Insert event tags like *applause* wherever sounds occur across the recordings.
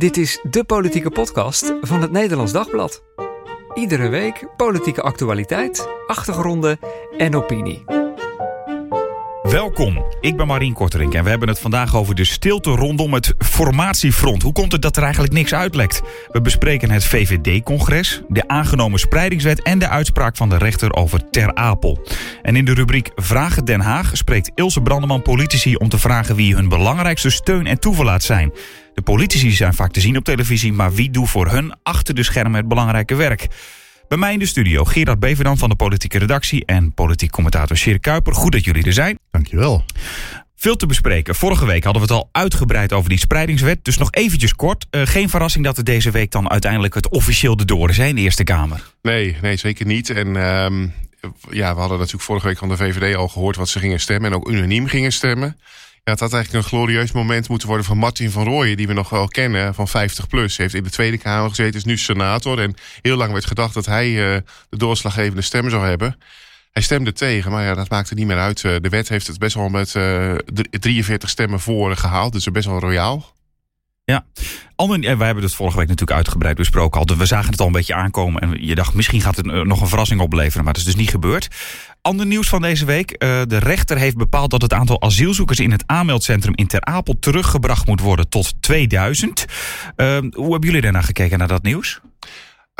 Dit is de politieke podcast van het Nederlands Dagblad. Iedere week politieke actualiteit, achtergronden en opinie. Welkom, ik ben Marien Korterink en we hebben het vandaag over de stilte rondom het formatiefront. Hoe komt het dat er eigenlijk niks uitlekt? We bespreken het VVD-congres, de aangenomen spreidingswet en de uitspraak van de rechter over Ter Apel. En in de rubriek Vragen Den Haag spreekt Ilse Brandeman politici om te vragen wie hun belangrijkste steun en toeverlaat zijn. De politici zijn vaak te zien op televisie, maar wie doet voor hun achter de schermen het belangrijke werk? Bij mij in de studio Gerard Beverdam van de politieke redactie en politiek commentator Sjeer Kuiper. Goed dat jullie er zijn. Dankjewel. Veel te bespreken. Vorige week hadden we het al uitgebreid over die spreidingswet. Dus nog eventjes kort. Uh, geen verrassing dat het deze week dan uiteindelijk het officieel de door is in de Eerste Kamer. Nee, nee zeker niet. En uh, ja, we hadden natuurlijk vorige week van de VVD al gehoord wat ze gingen stemmen. En ook unaniem gingen stemmen. Ja, het had eigenlijk een glorieus moment moeten worden van Martin van Rooyen... die we nog wel kennen, van 50 plus. heeft in de Tweede Kamer gezeten, is nu senator. En heel lang werd gedacht dat hij uh, de doorslaggevende stem zou hebben. Hij stemde tegen, maar ja, dat maakte niet meer uit. Uh, de wet heeft het best wel met uh, 43 stemmen voor gehaald. Dus best wel royaal. Ja, Ander, wij hebben het vorige week natuurlijk uitgebreid besproken. Al. We zagen het al een beetje aankomen. En je dacht, misschien gaat het nog een verrassing opleveren. Maar dat is dus niet gebeurd. Ander nieuws van deze week. Uh, de rechter heeft bepaald dat het aantal asielzoekers in het aanmeldcentrum in Ter Apel teruggebracht moet worden tot 2000. Uh, hoe hebben jullie daarna gekeken naar dat nieuws?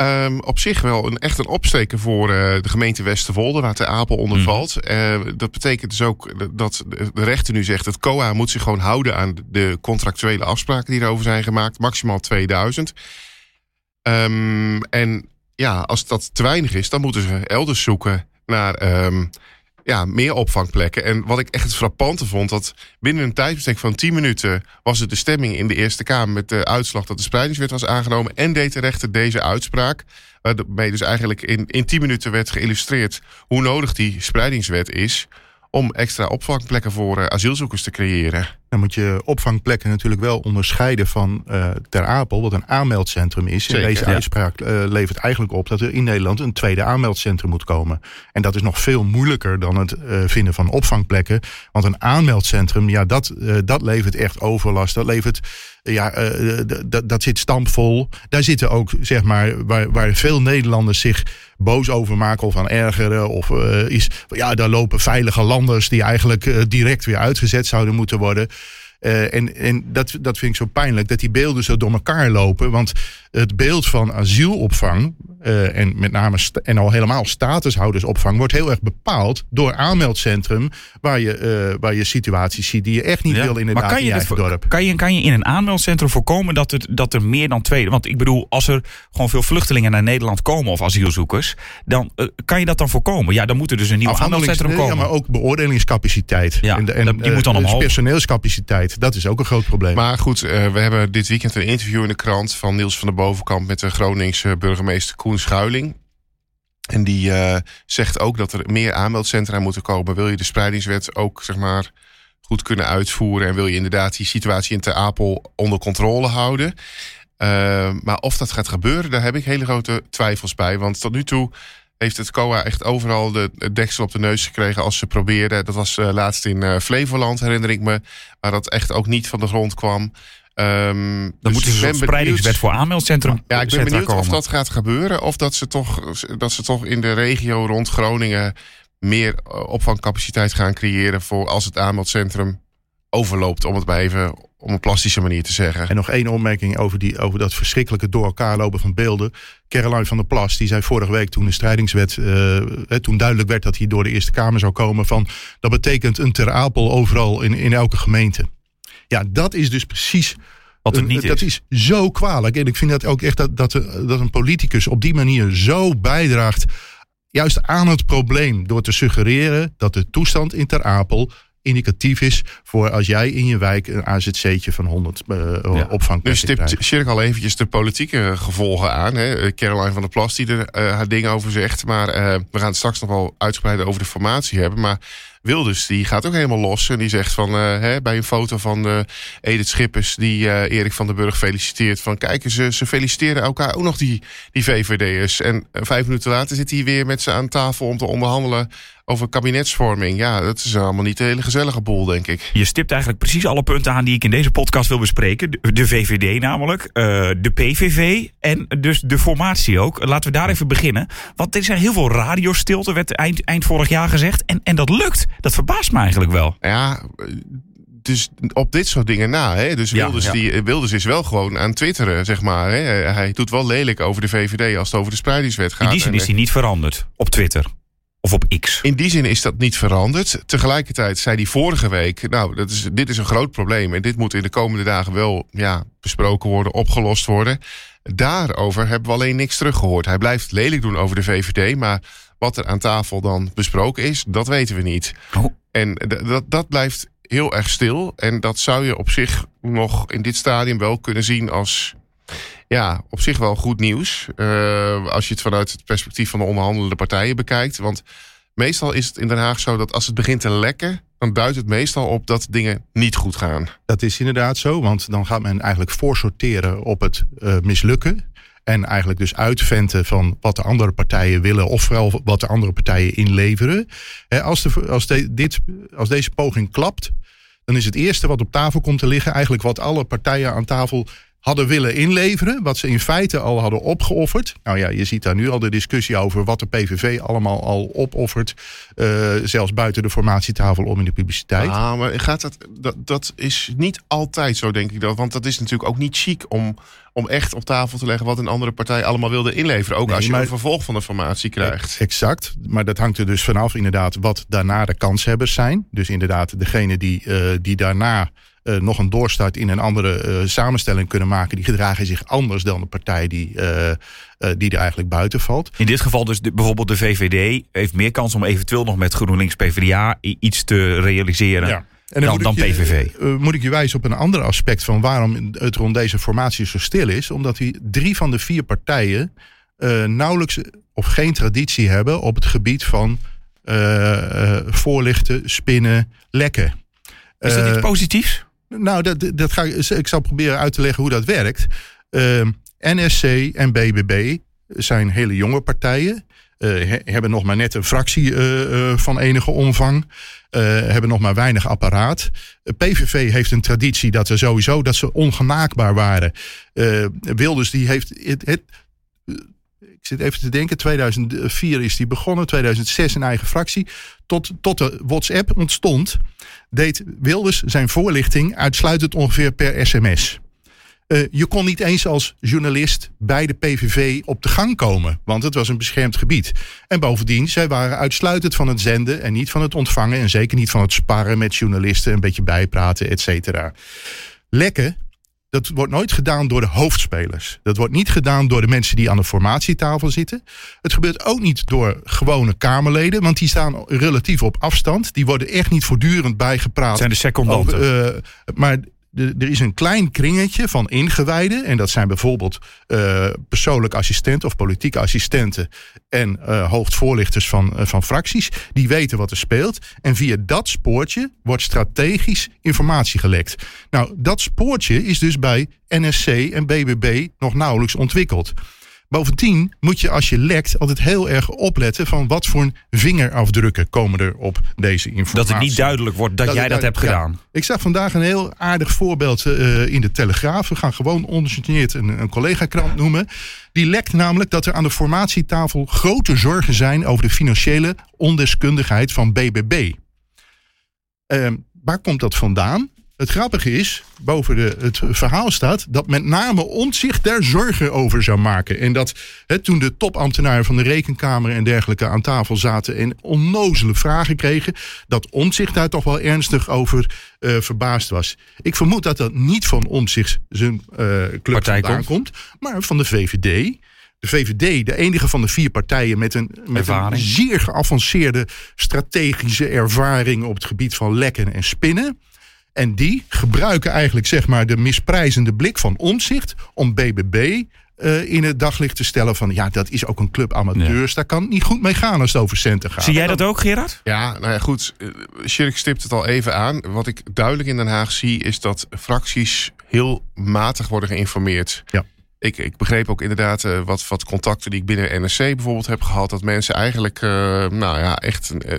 Um, op zich wel een, echt een opsteken voor uh, de gemeente Westerwolde, waar Ter Apel onder mm. valt. Uh, dat betekent dus ook dat de rechter nu zegt dat COA moet zich gewoon houden aan de contractuele afspraken die erover zijn gemaakt. Maximaal 2000. Um, en ja, als dat te weinig is, dan moeten ze elders zoeken naar um, ja, meer opvangplekken. En wat ik echt het frappante vond, dat binnen een tijdsbestek van 10 minuten was het de stemming in de Eerste Kamer met de uitslag dat de spreidingswet was aangenomen. En deed de rechter deze uitspraak. Waarmee dus eigenlijk in, in 10 minuten werd geïllustreerd hoe nodig die spreidingswet is om extra opvangplekken voor uh, asielzoekers te creëren. Dan moet je opvangplekken natuurlijk wel onderscheiden van uh, Ter Apel, wat een aanmeldcentrum is. Zeker, en deze ja. uitspraak uh, levert eigenlijk op dat er in Nederland een tweede aanmeldcentrum moet komen. En dat is nog veel moeilijker dan het vinden van opvangplekken. Want een aanmeldcentrum, ja, dat, dat levert echt overlast. Dat levert ja, uh, dat zit stampvol. Daar zitten ook, zeg maar, waar, waar veel Nederlanders zich boos over maken of aan ergeren. Of uh, is, ja, daar lopen veilige landers die eigenlijk uh, direct weer uitgezet zouden moeten worden. Uh, en en dat, dat vind ik zo pijnlijk, dat die beelden zo door elkaar lopen. Want het beeld van asielopvang, uh, en met name en al helemaal statushoudersopvang, wordt heel erg bepaald door aanmeldcentrum, waar je, uh, waar je situaties ziet die je echt niet ja, wil in het kan je eigen dorp. Kan je, kan je in een aanmeldcentrum voorkomen dat, het, dat er meer dan twee. Want ik bedoel, als er gewoon veel vluchtelingen naar Nederland komen of asielzoekers, dan kan je dat dan voorkomen? Ja, dan moet er dus een nieuw aanmeldcentrum komen. Ja, maar ook beoordelingscapaciteit. Ja, en, en, die moet dan omhoog. personeelscapaciteit, dat is ook een groot probleem. Maar goed, we hebben dit weekend een interview in de krant van Niels van der Bovenkamp met de Groningse burgemeester Koen Schuiling. En die uh, zegt ook dat er meer aanmeldcentra moeten komen. Wil je de spreidingswet ook zeg maar, goed kunnen uitvoeren... en wil je inderdaad die situatie in Ter Apel onder controle houden... Uh, maar of dat gaat gebeuren, daar heb ik hele grote twijfels bij. Want tot nu toe heeft het COA echt overal de, de deksel op de neus gekregen als ze probeerden. Dat was uh, laatst in uh, Flevoland, herinner ik me. Waar dat echt ook niet van de grond kwam. Um, dan dus moeten ze een spreidingswet voor aanmeldcentrum Ja, ik ben benieuwd komen. of dat gaat gebeuren. Of dat ze, toch, dat ze toch in de regio rond Groningen meer opvangcapaciteit gaan creëren voor als het aanmeldcentrum overloopt, om het maar even op een plastische manier te zeggen. En nog één opmerking over, die, over dat verschrikkelijke door elkaar lopen van beelden. Caroline van der Plas, die zei vorige week toen de strijdingswet, uh, toen duidelijk werd dat hij door de Eerste Kamer zou komen, van dat betekent een ter apel overal in, in elke gemeente. Ja, dat is dus precies wat het niet dat is. is zo kwalijk. En ik vind dat ook echt dat, dat, dat een politicus op die manier zo bijdraagt. Juist aan het probleem. Door te suggereren dat de toestand in Ter Apel indicatief is voor als jij in je wijk een AZC'tje van 100 uh, ja. opvang Nu stipt Cirk al eventjes de politieke gevolgen aan. Hè? Caroline van der Plas die er uh, haar dingen over zegt. Maar uh, we gaan het straks nog wel uitgebreid over de formatie hebben. Maar Wilders die gaat ook helemaal los. En die zegt van, uh, hè, bij een foto van uh, Edith Schippers... die uh, Erik van den Burg feliciteert. Van kijk, ze, ze feliciteren elkaar ook nog die, die VVD'ers. En vijf minuten later zit hij weer met ze aan tafel om te onderhandelen over kabinetsvorming. Ja, dat is allemaal niet een hele gezellige boel, denk ik. Je stipt eigenlijk precies alle punten aan die ik in deze podcast wil bespreken. De, VVD namelijk, uh, de PVV en dus de formatie ook. Laten we daar even beginnen. Want er zijn heel veel radiostilte, werd eind, eind vorig jaar gezegd. En, en dat lukt. Dat verbaast me eigenlijk wel. Ja, dus op dit soort dingen na. Hè? Dus Wilders, ja, Die, Wilders is wel gewoon aan twitteren, zeg maar. Hè? Hij doet wel lelijk over de VVD als het over de spreidingswet gaat. In die zin is hij niet veranderd op Twitter. Of op X. In die zin is dat niet veranderd. Tegelijkertijd zei hij vorige week... nou, dat is, dit is een groot probleem... en dit moet in de komende dagen wel ja, besproken worden, opgelost worden. Daarover hebben we alleen niks teruggehoord. Hij blijft lelijk doen over de VVD... maar wat er aan tafel dan besproken is, dat weten we niet. Oh. En dat, dat blijft heel erg stil. En dat zou je op zich nog in dit stadium wel kunnen zien als ja, op zich wel goed nieuws. Uh, als je het vanuit het perspectief van de onderhandelende partijen bekijkt. Want meestal is het in Den Haag zo dat als het begint te lekken, dan duidt het meestal op dat dingen niet goed gaan. Dat is inderdaad zo, want dan gaat men eigenlijk voorsorteren op het uh, mislukken. En eigenlijk dus uitventen van wat de andere partijen willen, of vooral wat de andere partijen inleveren. als, de, als, dit, als deze poging klapt, dan is het eerste wat op tafel komt te liggen eigenlijk wat alle partijen aan tafel hadden willen inleveren, wat ze in feite al hadden opgeofferd. Nou ja, je ziet daar nu al de discussie over wat de PVV allemaal al opoffert, uh, zelfs buiten de formatietafel om in de publiciteit. Ah, maar gaat dat, dat, dat is niet altijd zo, denk ik dat, want dat is natuurlijk ook niet chic om, om echt op tafel te leggen wat een andere partij allemaal wilde inleveren, ook als je een vervolg van de formatie krijgt. Exact, maar dat hangt er dus vanaf inderdaad wat daarna de kanshebbers zijn. Dus inderdaad degene die, uh, die daarna uh, nog een doorstart in een andere uh, samenstelling kunnen maken. Die gedragen zich anders dan de partij die, uh, die er eigenlijk buiten valt. In dit geval dus de, bijvoorbeeld de VVD heeft meer kans om eventueel nog met GroenLinks PvdA iets te realiseren. Ja. En dan, dan, PVV. moet ik je wijzen op een ander aspect van waarom het rond deze formatie zo stil is. Omdat die drie van de vier partijen nauwelijks of geen traditie hebben op het gebied van voorlichten, spinnen, lekken. Is dat iets positiefs? Nou, dat, dat ga ik, zal proberen uit te leggen hoe dat werkt. Uh, ehm, NSC en BBB zijn hele jonge partijen. Uh, hebben nog maar net een fractie uh, van enige omvang. hebben nog maar weinig apparaat. PVV heeft een traditie dat ze sowieso dat ze ongenaakbaar waren. Wilders die heeft het, het ik zit even te denken, 2004 is die begonnen, 2006 een eigen fractie. Tot, tot de WhatsApp ontstond, deed Wilders zijn voorlichting uitsluitend ongeveer per sms. Uh, je kon niet eens als journalist bij de PVV op de gang komen, want het was een beschermd gebied. En bovendien, zij waren uitsluitend van het zenden en niet van het ontvangen en zeker niet van het sparren met journalisten, een beetje bijpraten, et cetera. Lekken dat wordt nooit gedaan door de hoofdspelers. Dat wordt niet gedaan door de mensen die aan de formatietafel zitten. Het gebeurt ook niet door gewone Kamerleden, want die staan relatief op afstand. Die worden echt niet voortdurend bijgepraat. Het zijn de secondanten. uh, maar er is een klein kringetje van ingewijden. En dat zijn bijvoorbeeld uh, persoonlijke assistenten of politieke assistenten. En uh, hoofdvoorlichters van, uh, van fracties. Die weten wat er speelt. En via dat spoortje wordt strategisch informatie gelekt. Nou, dat spoortje is dus bij NSC en BBB nog nauwelijks ontwikkeld. Bovendien moet je als je lekt altijd heel erg opletten van wat voor vingerafdrukken komen er op deze informatie. Dat het niet duidelijk wordt dat, jij dat hebt gedaan. Ik zag vandaag een heel aardig voorbeeld uh, in de Telegraaf. We gaan gewoon ondergeneerd een, een collega-krant noemen. Die lekt namelijk dat er aan de formatietafel grote zorgen zijn over de financiële ondeskundigheid van BBB. Uh, ehm, waar komt dat vandaan? Het grappige is, boven de, het verhaal staat dat met name Omtzigt daar zorgen over zou maken. En dat toen de topambtenaren van de rekenkamer en dergelijke aan tafel zaten en onnozele vragen kregen, dat Omtzigt daar toch wel ernstig over uh, verbaasd was. Ik vermoed dat dat niet van Omtzigt zijn uh, club vandaan komt, maar van de VVD. De VVD, de enige van de vier partijen met een, met een zeer geavanceerde strategische ervaring op het gebied van lekken en spinnen. En die gebruiken eigenlijk zeg maar de misprijzende blik van omzicht om BBB uh, eh, in het daglicht te stellen van ja, dat is ook een club amateurs. Daar kan het niet goed mee gaan als het over centen gaat. Zie jij dat ook, Gerard? Ja, nou ja, goed. Shirk stipt het al even aan. Wat ik duidelijk in Den Haag zie, is dat fracties heel matig worden geïnformeerd. Ja. ik, ik begreep ook inderdaad uh, wat, wat contacten die ik binnen NSC bijvoorbeeld heb gehad. Dat mensen eigenlijk, uh, nou ja, echt uh,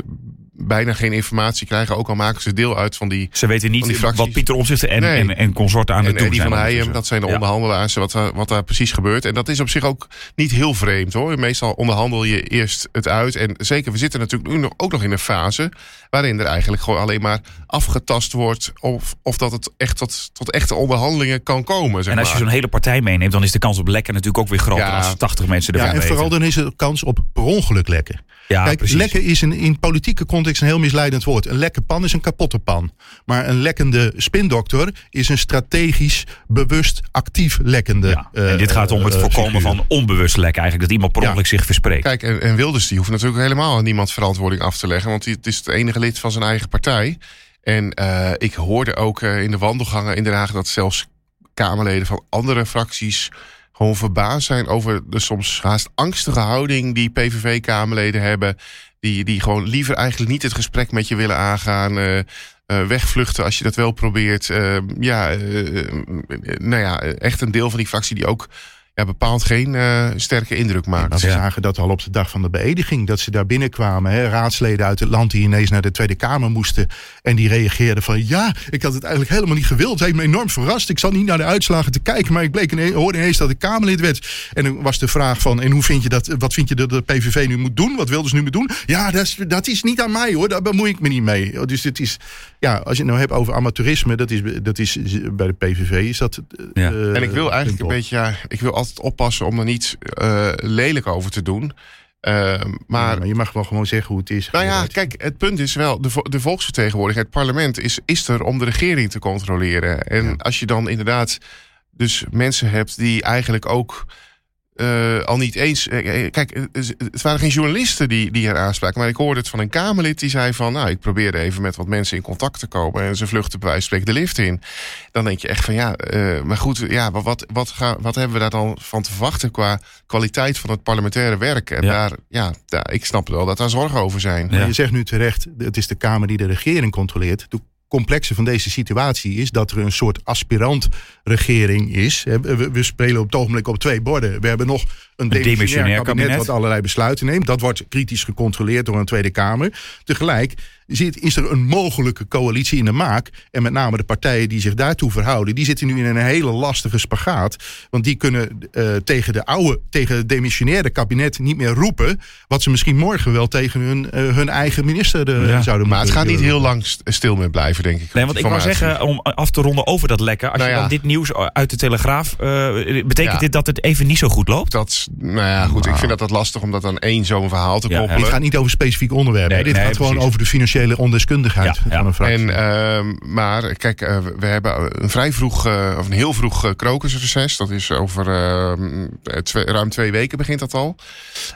bijna geen informatie krijgen. Ook al maken ze deel uit van die. Ze weten niet wat Pieter Omtzigt en, nee. en, en consorten aan het doen zijn. van Heijem, dat zijn de ja. onderhandelaars, wat, wat daar precies gebeurt. En dat is op zich ook niet heel vreemd hoor. Meestal onderhandel je eerst het uit. En zeker, we zitten natuurlijk nu nog, ook nog in een fase waarin er eigenlijk gewoon alleen maar afgetast wordt of, of dat het echt tot, tot echte onderhandelingen kan komen. Zeg en als je zo'n hele partij meeneemt, dan is de kans op lekken natuurlijk ook weer groter ja. als 80 mensen erbij Ja, en vooral dan is de kans op per ongeluk lekken. Ja, Kijk, precies. lekken is een, in politieke context een heel misleidend woord. Een lekke pan is een kapotte pan. Maar een lekkende spindokter is een strategisch, bewust, actief lekkende. Ja, en dit gaat om het uh, voorkomen van onbewust lekken. Eigenlijk dat iemand per ongeluk zich verspreekt. Kijk, en, en Wilders die hoeft natuurlijk helemaal aan niemand verantwoording af te leggen. Want het is het enige lid van zijn eigen partij. En uh, ik hoorde ook uh, in de wandelgangen in Den Haag dat zelfs Kamerleden van andere fracties gewoon verbaasd zijn over de soms haast angstige houding die PVV-Kamerleden hebben. Die, die gewoon liever eigenlijk niet het gesprek met je willen aangaan. Uh, uh, wegvluchten als je dat wel probeert. Uh, ja, nou ja, echt een deel van die fractie die ook ja, bepaald geen uh, sterke indruk maakt. Ja, we zagen dat al op de dag van de beëdiging. Dat ze daar binnenkwamen. Hè, raadsleden uit het land die ineens naar de Tweede Kamer moesten. En die reageerden van ja, ik had het eigenlijk helemaal niet gewild. Het heeft me enorm verrast. Ik zat niet naar de uitslagen te kijken. Maar ik bleek ineens, hoorde ineens dat ik Kamerlid werd. En dan was de vraag van en hoe vind je dat, wat vind je dat de PVV nu moet doen? Wat wilden ze nu moet doen? Ja, dat is, dat is niet aan mij hoor. Daar bemoei ik me niet mee. Dus het is, ja, als je het nou hebt over amateurisme. Dat is, dat is bij de PVV is dat... Ja. Uh, en ik wil eigenlijk een beetje... Ja, ik wil altijd oppassen om er niet uh, lelijk over te doen. Uh, maar, ja, je mag wel gewoon zeggen hoe het is. Nou ja, kijk, het punt is wel, de, de volksvertegenwoordiging, het parlement, is, is er om de regering te controleren. En ja. als je dan inderdaad dus mensen hebt die eigenlijk ook uh, al niet eens. Uh, kijk, het waren geen journalisten die, die aanspraken. Maar ik hoorde het van een Kamerlid die zei van. Nou, ik probeerde even met wat mensen in contact te komen. En ze vluchten bij wijze spreken de lift in. Dan denk je echt van ja, uh, maar goed, ja, wat, wat, wat, ga, wat hebben we daar dan van te verwachten qua kwaliteit van het parlementaire werk? En ja. daar, ja, daar, ik snap wel dat daar zorgen over zijn. Ja. Je zegt nu terecht, het is de Kamer die de regering controleert complexe van deze situatie is dat er een soort aspirant-regering is. We, spelen op het ogenblik op twee borden. We hebben nog een, demissionair kabinet, kabinet wat allerlei besluiten neemt. Dat wordt kritisch gecontroleerd door een Tweede Kamer. Tegelijk zit, is er een mogelijke coalitie in de maak. En met name de partijen die zich daartoe verhouden, die zitten nu in een hele lastige spagaat. Want die kunnen uh, tegen de oude, tegen het demissionaire kabinet niet meer roepen. Wat ze misschien morgen wel tegen hun, uh, hun eigen minister uh, ja. zouden Maar het gaat niet heel lang stil meer blijven, denk ik. Nee, want ik wou zeggen, om af te ronden over dat lekken. Als nou je ja. dan dit nieuws uit de Telegraaf. betekent ja. dit dat het even niet zo goed loopt? Dat, nou ja, goed. Ik vind dat dat lastig om dat aan één zo'n verhaal te koppelen. Dit gaat niet over specifiek onderwerpen. Nee, dit nee, gaat precies. gewoon over de financiële ondeskundigheid ja, van een fractie. En, uh, maar kijk, uh, we hebben een vrij vroeg, uh, of een heel vroeg uh, krokusreces. Dat is over twee, ruim twee weken begint dat al.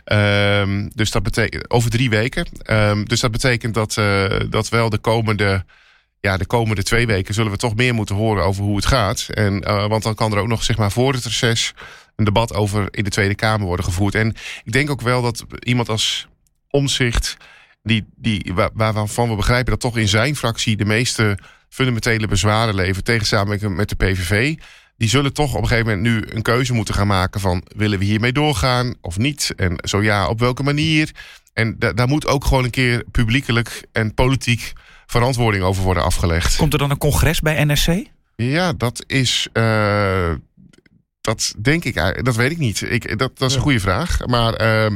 Um, dus dat betekent over drie weken. Um, dus dat betekent dat, dat wel de komende ja, de komende twee weken zullen we toch meer moeten horen over hoe het gaat. En, uh, want dan kan er ook nog zeg maar, voor het reces een debat over in de Tweede Kamer worden gevoerd. En ik denk ook wel dat iemand als omzicht, die, die, waar, waarvan we begrijpen dat toch in zijn fractie de meeste fundamentele bezwaren leven tegen samenwerking met de PVV. Die zullen toch op een gegeven moment nu een keuze moeten gaan maken van willen we hiermee doorgaan of niet? En zo ja, op welke manier? En da daar moet ook gewoon een keer publiekelijk en politiek verantwoording over worden afgelegd. Komt er dan een congres bij NSC? Ja, dat is. Uh, dat denk ik, dat weet ik niet. Ik, dat, dat is een goede vraag. Maar uh,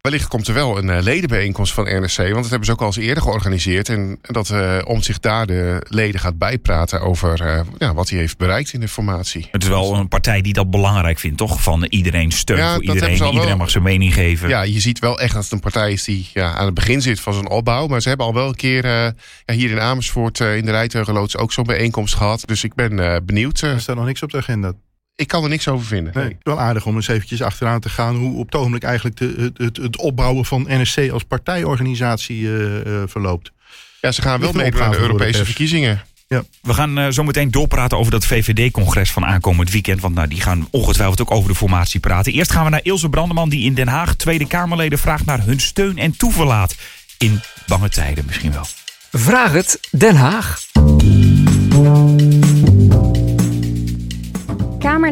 wellicht komt er wel een uh, ledenbijeenkomst van NRC. Want dat hebben ze ook al eens eerder georganiseerd. En dat uh, om zich daar de leden gaat bijpraten over ja, wat hij heeft bereikt in de formatie. Het is wel een partij die dat belangrijk vindt, toch? Van iedereen steun ja, voor iedereen. Iedereen wel, mag zijn mening geven. Ja, je ziet wel echt dat het een partij is die ja, aan het begin zit van zijn opbouw. Maar ze hebben al wel een keer ja, hier in Amersfoort in de Rijtuigenloods ook zo'n bijeenkomst gehad. Dus ik ben benieuwd. Er staat nog niks op de agenda. Ik kan er niks over vinden. Nee, nee. Wel aardig om eens eventjes achteraan te gaan hoe op het ogenblik eigenlijk de, het, het, het opbouwen van NSC als partijorganisatie uh, uh, verloopt. Ja, ze gaan wel meedoen aan de Europese verkiezingen. Ja. We gaan uh, zo meteen doorpraten over dat VVD-congres van aankomend weekend. Want nou, die gaan ongetwijfeld ook over de formatie praten. Eerst gaan we naar Ilse Brandeman, die in Den Haag Tweede Kamerleden vraagt naar hun steun en toeverlaat. In bange tijden misschien wel. Vraag het Den Haag.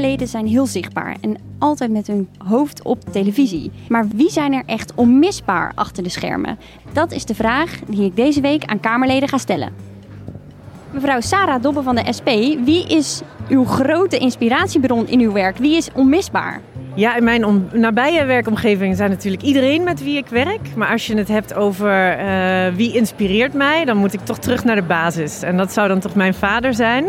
Kamerleden zijn heel zichtbaar en altijd met hun hoofd op televisie. Maar wie zijn er echt onmisbaar achter de schermen? Dat is de vraag die ik deze week aan Kamerleden ga stellen. Mevrouw Sarah Dobbe van de SP, wie is uw grote inspiratiebron in uw werk? Wie is onmisbaar? Ja, in mijn nabije werkomgeving zijn natuurlijk iedereen met wie ik werk. Maar als je het hebt over uh, wie inspireert mij, dan moet ik toch terug naar de basis. En dat zou dan toch mijn vader zijn.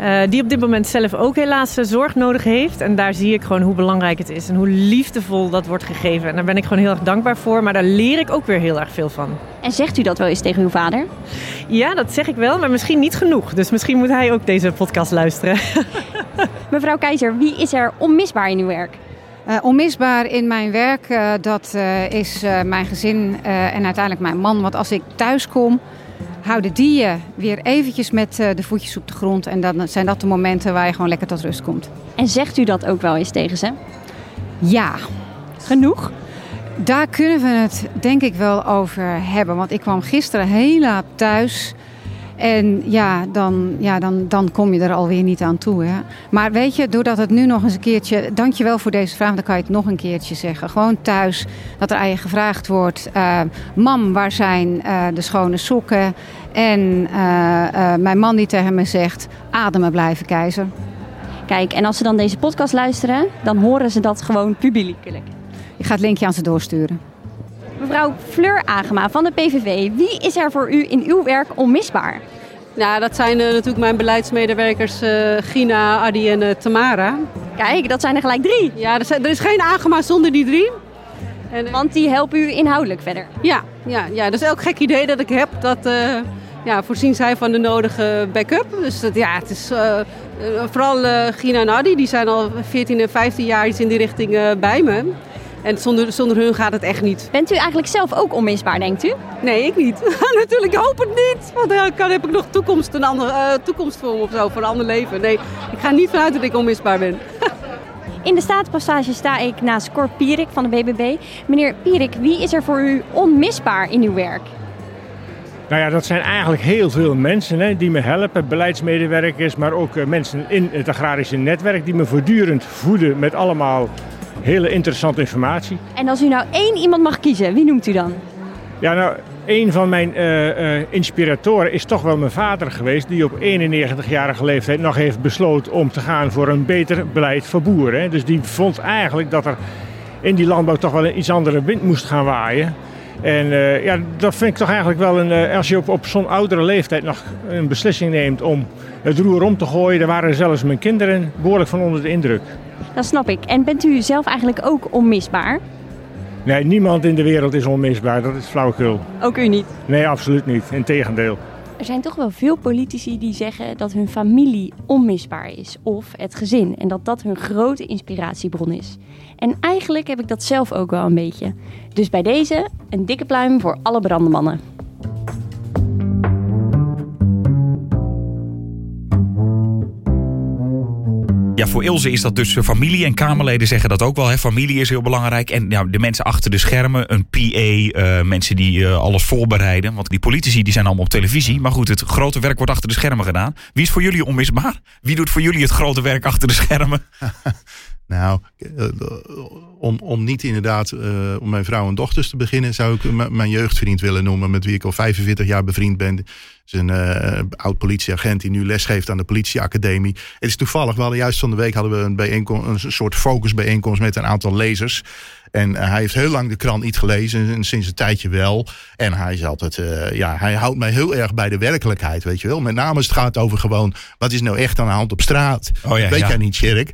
Uh, die op dit moment zelf ook helaas zorg nodig heeft. En daar zie ik gewoon hoe belangrijk het is en hoe liefdevol dat wordt gegeven. En daar ben ik gewoon heel erg dankbaar voor. Maar daar leer ik ook weer heel erg veel van. En zegt u dat wel eens tegen uw vader? Ja, dat zeg ik wel, maar misschien niet genoeg. Dus misschien moet hij ook deze podcast luisteren. *laughs* Mevrouw Keizer, wie is er onmisbaar in uw werk? Uh, onmisbaar in mijn werk, uh, dat uh, is mijn gezin en uiteindelijk mijn man. Want als ik thuis kom, houden die je weer eventjes met de voetjes op de grond. En dan zijn dat de momenten waar je gewoon lekker tot rust komt. En zegt u dat ook wel eens tegen ze? Ja. Genoeg? Daar kunnen we het denk ik wel over hebben. Want ik kwam gisteren heel laat thuis. En ja, dan, ja dan, dan kom je er alweer niet aan toe. Hè. Maar weet je, doordat het nu nog eens een keertje... Dankjewel voor deze vraag, dan kan je het nog een keertje zeggen. Gewoon thuis, dat er aan je gevraagd wordt... Uh, mam, waar zijn uh, de schone sokken? En uh, mijn man die tegen me zegt... ademen blijven, keizer. Kijk, en als ze dan deze podcast luisteren... dan horen ze dat gewoon publiekelijk. Ik ga het linkje aan ze doorsturen. Mevrouw Fleur Agema van de PVV, wie is er voor u in uw werk onmisbaar? Nou, dat zijn uh, natuurlijk mijn beleidsmedewerkers uh, Gina, Adi en uh, Tamara. Kijk, dat zijn er gelijk drie. Ja, er, zijn, er is geen Agema zonder die drie. En, Want die helpen u inhoudelijk verder? Ja, ja, ja, dat is elk gek idee dat ik heb. Dat ja, voorzien zij van de nodige backup. Dus dat, ja, het is vooral Gina en Adi, die zijn al 14 en 15 jaar iets in die richting bij me. En zonder, zonder hun gaat het echt niet. Bent u eigenlijk zelf ook onmisbaar, denkt u? Nee, ik niet. *laughs* Natuurlijk, ik hoop het niet. Want dan kan, heb ik nog toekomst, een andere, uh, toekomst voor me of zo, voor een ander leven. Nee, ik ga niet vanuit dat ik onmisbaar ben. *laughs* In de staatspassage sta ik naast Cor Pierik van de BBB. Meneer Pierik, wie is er voor u onmisbaar in uw werk? Nou ja, dat zijn eigenlijk heel veel mensen hè, die me helpen. Beleidsmedewerkers, maar ook uh, mensen in het agrarische netwerk die me voortdurend voeden met allemaal hele interessante informatie. En als u nou één iemand mag kiezen, wie noemt u dan? Ja, nou, een van mijn uh, uh, inspiratoren is toch wel mijn vader geweest, die op 91-jarige leeftijd nog heeft besloten om te gaan voor een beter beleid voor boeren. Dus die vond eigenlijk dat er in die landbouw toch wel een iets andere wind moest gaan waaien. En uh, ja, dat vind ik toch eigenlijk wel een. als je op, op zo'n oudere leeftijd nog een beslissing neemt om het roer om te gooien, daar waren zelfs mijn kinderen behoorlijk van onder de indruk. Dat snap ik. En bent u zelf eigenlijk ook onmisbaar? Nee, niemand in de wereld is onmisbaar. Dat is flauwekul. Ook u niet? Nee, absoluut niet. Integendeel. Er zijn toch wel veel politici die zeggen dat hun familie onmisbaar is. Of het gezin. En dat dat hun grote inspiratiebron is. En eigenlijk heb ik dat zelf ook wel een beetje. Dus bij deze een dikke pluim voor alle brandemannen. Ja, voor Ilse is dat dus familie. En Kamerleden zeggen dat ook wel. Hè. Familie is heel belangrijk. En nou, de mensen achter de schermen, een PA, uh, mensen die uh, alles voorbereiden. Want die politici die zijn allemaal op televisie. Maar goed, het grote werk wordt achter de schermen gedaan. Wie is voor jullie onmisbaar? Wie doet voor jullie het grote werk achter de schermen? *laughs* Nou, om, om niet inderdaad uh, om mijn vrouw en dochters te beginnen, zou ik mijn jeugdvriend willen noemen, met wie ik al 45 jaar bevriend ben is een uh, oud politieagent die nu lesgeeft aan de politieacademie. Het is toevallig, we hadden juist van de week hadden we een, bijeenkomst, een soort focusbijeenkomst met een aantal lezers. En uh, hij heeft heel lang de krant niet gelezen, en sinds een tijdje wel. En hij is altijd, uh, ja, hij houdt mij heel erg bij de werkelijkheid, weet je wel. Met name als het gaat over gewoon, wat is nou echt aan de hand op straat? Oh ja, weet ja. jij niet, Sjerk?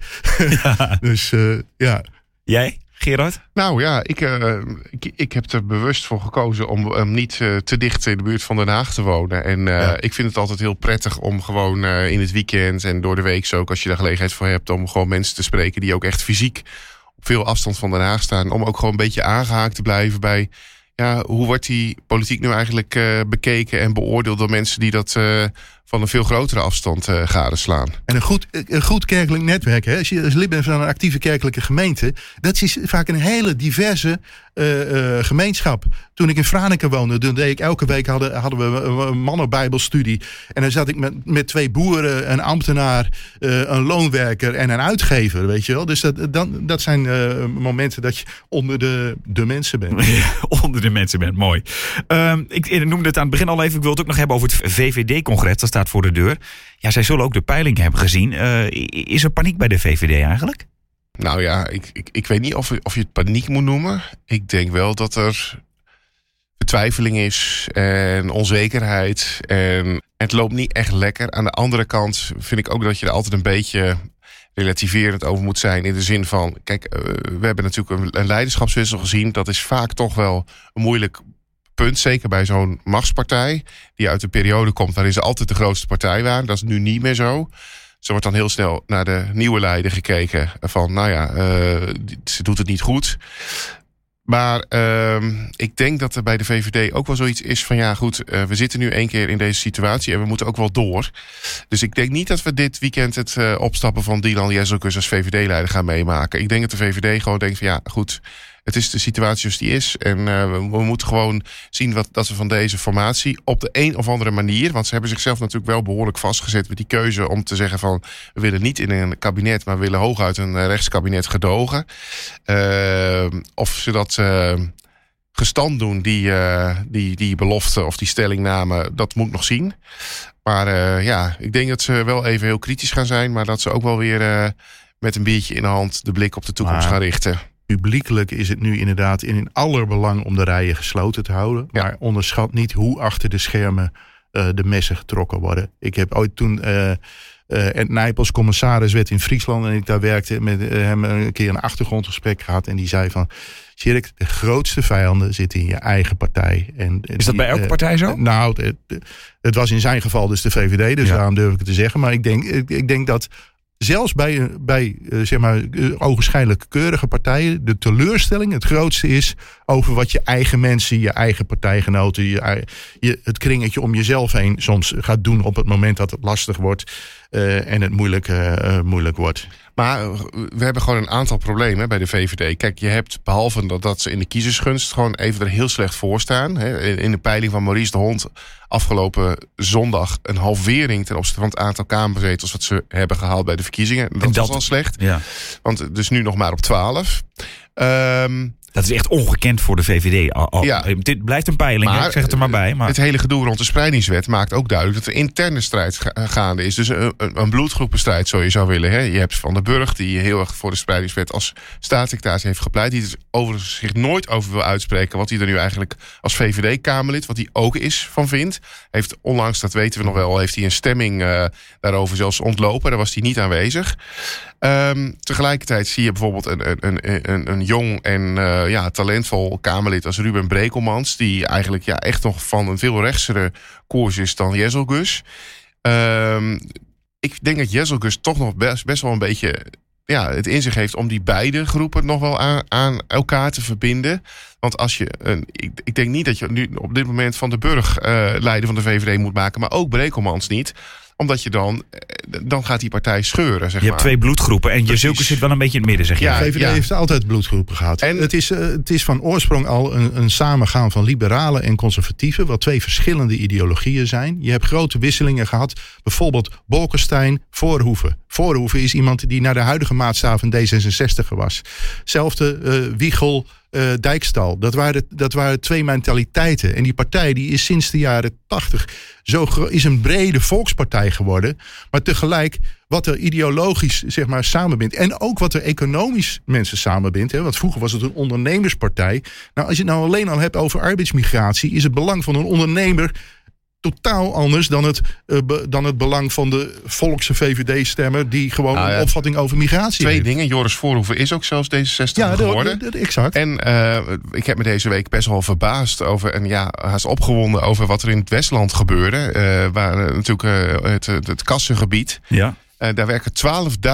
Ja. *laughs* dus ja. Jij? Gerard? Nou ja, ik, uh, ik, ik, heb er bewust voor gekozen om, niet uh, te dicht in de buurt van Den Haag te wonen. En uh, ja. ik vind het altijd heel prettig om gewoon in het weekend en door de week ook, als je daar gelegenheid voor hebt, om gewoon mensen te spreken die ook echt fysiek veel afstand van Den Haag staan. Om ook gewoon een beetje aangehaakt te blijven bij ja, hoe wordt die politiek nu eigenlijk bekeken en beoordeeld door mensen die dat van een veel grotere afstand uh, gadeslaan. En een goed, een goed kerkelijk netwerk, hè? als je als lid bent van een actieve kerkelijke gemeente, dat is vaak een hele diverse uh, uh, gemeenschap. Toen ik in Franeker woonde, toen deed ik elke week hadden, hadden we een mannenbijbelstudie. En dan zat ik met, met twee boeren, een ambtenaar, een loonwerker en een uitgever, weet je wel. Dus dat, dan, dat zijn momenten dat je onder de, de mensen bent. *laughs* onder de mensen bent, mooi. Uh, ik, ik noemde het aan het begin al even, ik wil het ook nog hebben over het VVD-congres. Staat voor de deur. Ja, zij zullen ook de peiling hebben gezien. Uh, is er paniek bij de VVD eigenlijk? Nou ja, ik, ik, ik weet niet of, of je het paniek moet noemen. Ik denk wel dat er vertwijfeling is en onzekerheid. En het loopt niet echt lekker. Aan de andere kant vind ik ook dat je er altijd een beetje relativerend over moet zijn. In de zin van, kijk, uh, we hebben natuurlijk een leiderschapswissel gezien. Dat is vaak toch wel een moeilijk punt. Zeker bij zo'n machtspartij. Die uit een periode komt waarin ze altijd de grootste partij waren. Dat is nu niet meer zo. Ze wordt dan heel snel naar de nieuwe leider gekeken. Van, nou ja, uh, ze doet het niet goed. Maar uh, ik denk dat er bij de VVD ook wel zoiets is van... ja goed, uh, we zitten nu één keer in deze situatie en we moeten ook wel door. Dus ik denk niet dat we dit weekend het uh, opstappen van Dylan Jezelkus als VVD-leider gaan meemaken. Ik denk dat de VVD gewoon denkt van ja goed het is de situatie zoals die is. En uh, we, we, moeten gewoon zien wat, dat we van deze formatie op de een of andere manier. Want ze hebben zichzelf natuurlijk wel behoorlijk vastgezet met die keuze om te zeggen van we willen niet in een kabinet, maar we willen hooguit een eh, rechtskabinet gedogen. Uh, of ze dat gestand doen, die, die, die belofte of die stellingname, dat moet nog zien. Maar ja, ik denk dat ze wel even heel kritisch gaan zijn, maar dat ze ook wel weer met een biertje in de hand de blik op de toekomst maar, gaan richten publiekelijk is het nu inderdaad in allerbelang om de rijen gesloten te houden. Ja. Maar onderschat niet hoe achter de schermen uh, de messen getrokken worden. Ik heb ooit toen uh, uh, Ed Nijpels commissaris werd in Friesland en ik daar werkte met hem een keer een achtergrondgesprek gehad en die zei van Sjerk, de grootste vijanden zitten in je eigen partij. En, is dat bij elke partij zo? nou, het, het, was in zijn geval dus de VVD, dus ja. daarom durf ik het te zeggen. Maar ik denk, ik, ik denk dat zelfs bij, bij zeg maar, ogenschijnlijk keurige partijen, de teleurstelling het grootste is over wat je eigen mensen, je eigen partijgenoten, je, je, het kringetje om jezelf heen soms gaat doen op het moment dat het lastig wordt uh, en het moeilijk, uh, moeilijk wordt. Maar we hebben gewoon een aantal problemen bij de VVD. Kijk, je hebt behalve dat, dat ze in de kiezersgunst gewoon even er heel slecht voor staan. Hè, in de peiling van Maurice de Hond afgelopen zondag een halvering ten opzichte van het aantal Kamerzetels wat ze hebben gehaald bij de verkiezingen. Dat, dat was al slecht. Ja. Want dus nu nog maar op 12. Um, dat is echt ongekend voor de VVD. Al, al, ja. Dit blijft een peiling, maar, ik zeg het er maar bij. Maar... Het hele gedoe rond de spreidingswet maakt ook duidelijk... dat er interne strijd gaande is. Dus een, een bloedgroepenstrijd, zo je zou willen. Hè. Je hebt Van der Burg, die heel erg voor de spreidingswet... als staatssecretaris heeft gepleit. Die er overigens zich nooit over wil uitspreken... wat hij er nu eigenlijk als VVD-Kamerlid... wat hij ook is van vindt. Heeft onlangs, dat weten we nog wel... heeft hij een stemming uh, daarover zelfs ontlopen. Daar was hij niet aanwezig. Um, tegelijkertijd zie je bijvoorbeeld een, een, een, een jong en uh, ja, talentvol Kamerlid als Ruben Brekelmans... die eigenlijk ja, echt nog van een veel rechtsere koers is dan Jezelgus. Um, ik denk dat Jezelgus toch nog best, best wel een beetje ja, het in zich heeft om die beide groepen nog wel aan, aan elkaar te verbinden. Want als je, een, ik, ik, denk niet dat je nu op dit moment van de Burg uh, leider van de VVD moet maken, maar ook Brekelmans niet omdat je dan, eh, dan gaat die partij scheuren. Zeg je hebt twee bloedgroepen en je zulke zit wel een beetje in het midden, zeg je. Ja, de VVD ja. heeft altijd bloedgroepen gehad. En het is, uh, het is van oorsprong al een, een samengaan van liberalen en conservatieven, wat twee verschillende ideologieën zijn. Je hebt grote wisselingen gehad. Bijvoorbeeld Bolkestein, Voorhoeven. Voorhoeven is iemand die naar de huidige maatstaf een D66 was. Zelfde uh, Wiegel uh, Dijkstal. Dat waren, dat waren twee mentaliteiten. En die partij die is sinds de jaren tachtig zo is een brede volkspartij geworden. Maar tegelijk wat er ideologisch zeg maar, samenbindt. En ook wat er economisch mensen samenbindt. Hè, want vroeger was het een ondernemerspartij. Nou, als je het nou alleen al hebt over arbeidsmigratie, is het belang van een ondernemer totaal anders dan het, uh, be, dan het belang van de volkse VVD-stemmer... die gewoon nou ja, een opvatting over migratie Twee heeft. dingen. Joris Voorhoeven is ook zelfs D66 ja, geworden. Ja, exact. En uh, ik heb me deze week best wel verbaasd over... en ja, haast opgewonden over wat er in het Westland gebeurde. Uh, waar natuurlijk het, het kassengebied... Ja. daar werken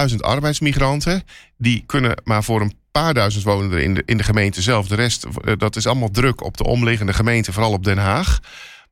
12.000 arbeidsmigranten. Die kunnen maar voor een paar duizend wonen er in de, in de gemeente zelf. De rest, dat is allemaal druk op de omliggende gemeente, vooral op Den Haag.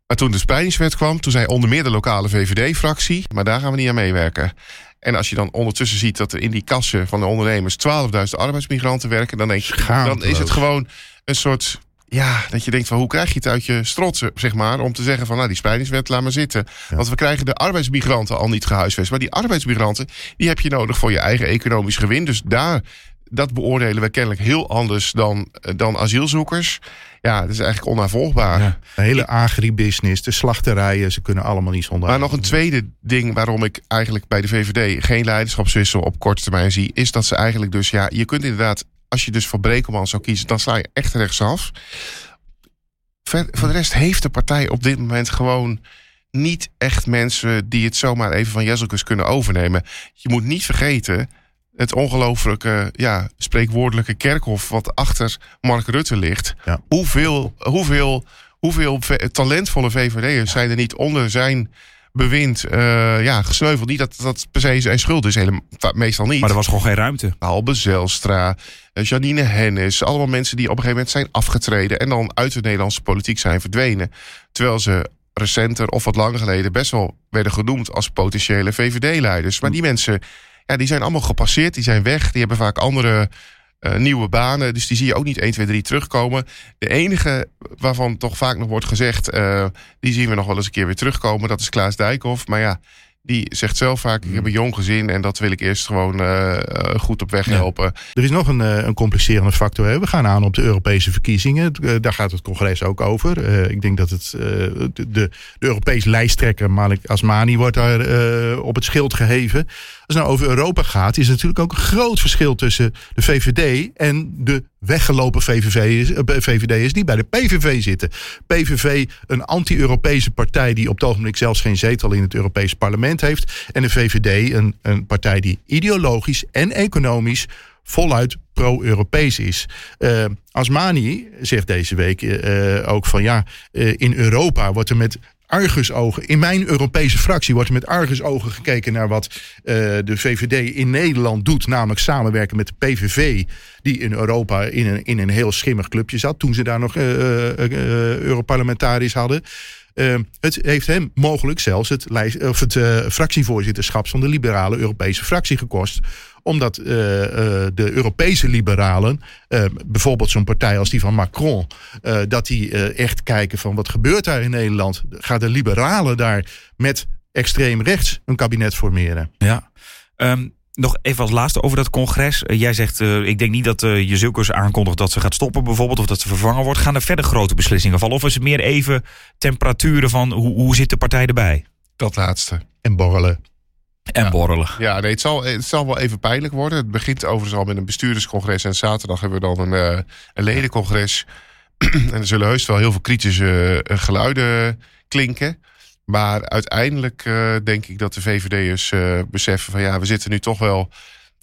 Maar toen de spreidingswet kwam, toen zei onder meer de lokale VVD-fractie... maar daar gaan we niet aan meewerken. En als je dan ondertussen ziet dat er in die kassen van de ondernemers 12.000 arbeidsmigranten werken, dan denk je, dan is het gewoon een soort ja, dat je denkt van hoe krijg je het uit je strot, zeg maar, om te zeggen van nou die spreidingswet laat maar zitten. Want we krijgen de arbeidsmigranten al niet gehuisvest. Maar die arbeidsmigranten, die heb je nodig voor je eigen economisch gewin. Dus daar, dat beoordelen we kennelijk heel anders dan, dan asielzoekers. Ja, dat is eigenlijk onnavolgbaar. Ja, de hele agribusiness, de slachterijen, ze kunnen allemaal niet zonder. Maar nog een tweede ding waarom ik eigenlijk bij de VVD geen leiderschapswissel op korte termijn zie, is dat ze eigenlijk dus, ja, je kunt inderdaad als je dus voor Brekelman zou kiezen, dan sla je echt rechtsaf. Ver, voor de rest heeft de partij op dit moment gewoon niet echt mensen die het zomaar even van Jezelkus kunnen overnemen. Je moet niet vergeten het ongelooflijke, ja, spreekwoordelijke kerkhof wat achter Mark Rutte ligt. Hoeveel, hoeveel, hoeveel talentvolle VVD'ers zijn er niet onder zijn bewind uh, ja, gesneuveld. Niet dat dat per se zijn schuld is, helemaal, meestal niet. Maar er was gewoon geen ruimte. Albe Zelstra, eh, Janine Hennis. Allemaal mensen die op een gegeven moment zijn afgetreden... en dan uit de Nederlandse politiek zijn verdwenen. Terwijl ze recenter of wat langer geleden... best wel werden genoemd als potentiële VVD-leiders. Maar die mensen ja, die zijn allemaal gepasseerd, die zijn weg. Die hebben vaak andere uh, nieuwe banen. Dus die zie je ook niet 1, 2, 3 terugkomen. De enige waarvan toch vaak nog wordt gezegd... Uh, die zien we nog wel eens een keer weer terugkomen. Dat is Klaas Dijkhoff. Maar ja, die zegt zelf vaak, ik heb een jong gezin en dat wil ik eerst gewoon uh, goed op weg helpen. Er is nog een, een complicerende factor. Hè. We gaan aan op de Europese verkiezingen. Daar gaat het congres ook over. Uh, ik denk dat het de, de, Europese lijsttrekker Malik Asmani wordt daar op het schild geheven. Als het nou over Europa gaat, is er natuurlijk ook een groot verschil tussen de VVD en de weggelopen VVD'ers die bij de PVV zitten. PVV, een anti-Europese partij die op het ogenblik zelfs geen zetel in het Europese parlement heeft. En de VVD, een, een partij die ideologisch en economisch voluit pro-Europees is. Uh, Asmani zegt deze week uh, ook van ja, in Europa wordt er met argusogen. In mijn Europese fractie wordt er met argusogen gekeken naar wat uh, de VVD in Nederland doet. Namelijk samenwerken met de PVV. Die in Europa in een, in een heel schimmig clubje zat. Toen ze daar nog uh, Europarlementariërs hadden. Het heeft hem mogelijk zelfs het, lijst, of het fractievoorzitterschap van de liberale Europese fractie gekost omdat uh, de Europese liberalen, bijvoorbeeld zo'n partij als die van Macron, dat die echt kijken van wat gebeurt daar in Nederland? Gaan de liberalen daar met extreem rechts een kabinet formeren? Ja. Um, nog even als laatste over dat congres. jij zegt, ik denk niet dat je Zulkers aankondigt dat ze gaat stoppen bijvoorbeeld, of dat ze vervangen wordt. Gaan er verder grote beslissingen vallen? Of is het meer even temperaturen van hoe, hoe zit de partij erbij? Dat laatste. En borrelen. En borrelen. Ja, nee, het, zal, het zal wel even pijnlijk worden. Het begint overigens al met een bestuurderscongres. En zaterdag hebben we dan een, uh, een ledencongres. *clears throat* en er zullen heus wel heel veel kritische uh, geluiden klinken. Maar uiteindelijk uh, denk ik dat de VVD'ers beseffen van ja, we zitten nu toch wel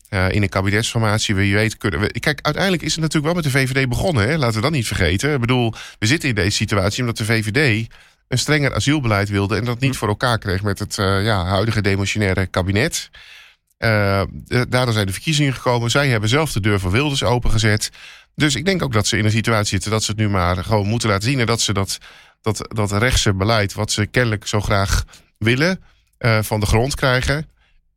in een kabinetsformatie. Wie weet kunnen we. Kijk, uiteindelijk is het natuurlijk wel met de VVD begonnen. Hè? Laten we dat niet vergeten. Ik bedoel, we zitten in deze situatie omdat de VVD een strenger asielbeleid wilde en dat niet hm. voor elkaar kreeg met het ja, huidige demotionaire kabinet. Daardoor zijn de verkiezingen gekomen. Zij hebben zelf de deur voor Wilders opengezet. Dus ik denk ook dat ze in een situatie zitten dat ze het nu maar gewoon moeten laten zien. En dat ze dat, dat, dat rechtse beleid, wat ze kennelijk zo graag willen, uh, van de grond krijgen.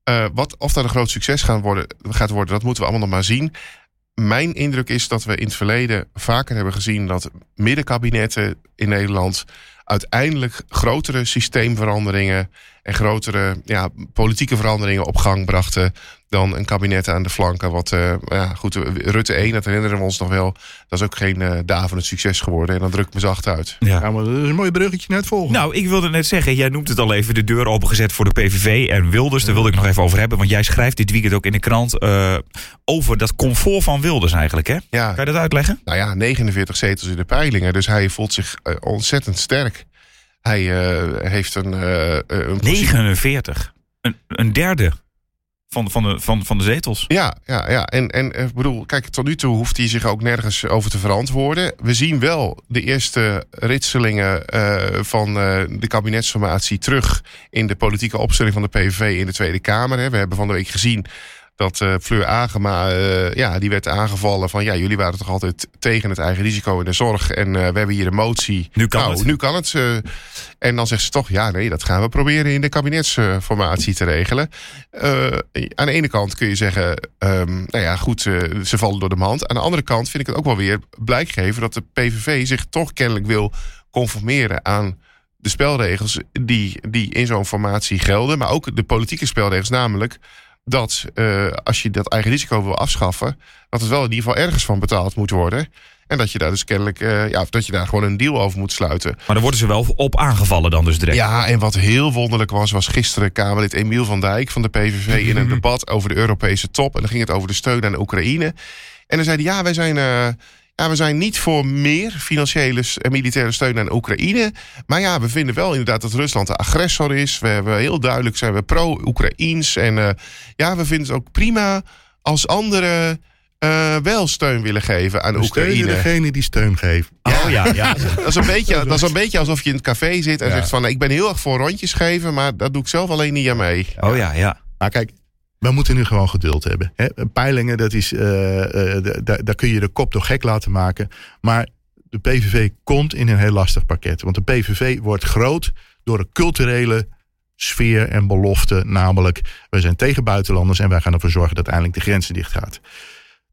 Uh, wat, of dat een groot succes gaan worden, gaat worden, dat moeten we allemaal nog maar zien. Mijn indruk is dat we in het verleden vaker hebben gezien dat middenkabinetten in Nederland uiteindelijk grotere systeemveranderingen en grotere ja, politieke veranderingen op gang brachten dan een kabinet aan de flanken. Wat, uh, ja, goed, Rutte 1, dat herinneren we ons nog wel. Dat is ook geen uh, daverend succes geworden. En dan druk ik me zacht uit. Ja. ja. maar dat is een mooi bruggetje net volgende. Nou, ik wilde net zeggen, jij noemt het al even de deur opengezet voor de PVV en Wilders. Daar wilde ik nog even over hebben. Want jij schrijft dit weekend ook in de krant uh, over dat comfort van Wilders eigenlijk. Hè? Ja. Kan je dat uitleggen? Nou ja, 49 zetels in de peilingen. Dus hij voelt zich ontzettend sterk. Hij uh, heeft een, uh, een 49. Een, een derde van, van, de, van, van de zetels. Ja, ja, ja. En, en ik bedoel, kijk, tot nu toe hoeft hij zich ook nergens over te verantwoorden. We zien wel de eerste ritselingen uh, van uh, de kabinetsformatie terug in de politieke opstelling van de PVV in de Tweede Kamer. Hè. We hebben van de week gezien dat uh, Fleur Agema, uh, ja, die werd aangevallen van... ja, jullie waren toch altijd tegen het eigen risico in de zorg... en uh, we hebben hier een motie. Nu kan nou, het. Nu kan het. en dan zegt ze toch, ja, nee, dat gaan we proberen... in de kabinetsformatie te regelen. aan de ene kant kun je zeggen, um, nou ja, goed, ze vallen door de mand. Aan de andere kant vind ik het ook wel weer blijk geven... dat de PVV zich toch kennelijk wil conformeren aan de spelregels... die, die in zo'n formatie gelden. Maar ook de politieke spelregels, namelijk dat uh, als je dat eigen risico wil afschaffen, dat het wel in ieder geval ergens van betaald moet worden. En dat je daar dus kennelijk, uh, ja, dat je daar gewoon een deal over moet sluiten. Maar dan worden ze wel op aangevallen dan dus direct. Ja, en wat heel wonderlijk was, was gisteren Kamerlid Emiel van Dijk van de PVV *laughs* in een debat over de Europese top. En dan ging het over de steun aan Oekraïne. En dan zei hij, ja, wij zijn, uh, ja, we zijn niet voor meer financiële en militaire steun aan Oekraïne. Maar ja, we vinden wel inderdaad dat Rusland de agressor is. We hebben heel duidelijk zijn we pro-Oekraïens. En uh, ja, we vinden het ook prima als anderen uh, wel steun willen geven aan We Oekraïne. steunen degene die steun geeft. Oh ja, ja. *laughs* Dat is, een beetje, dat is een beetje alsof je in het café zit en Ja. zegt van... ik ben heel erg voor rondjes geven, maar dat doe ik zelf alleen niet aan mee. Oh ja, ja. Maar kijk, we moeten nu gewoon geduld hebben. Hè? Peilingen, dat is, eh, eh, daar- daar kun je de kop door gek laten maken. Maar de PVV komt in een heel lastig pakket. Want de PVV wordt groot door een culturele sfeer en belofte. Namelijk, we zijn tegen buitenlanders en wij gaan ervoor zorgen dat eindelijk de grenzen dicht gaat.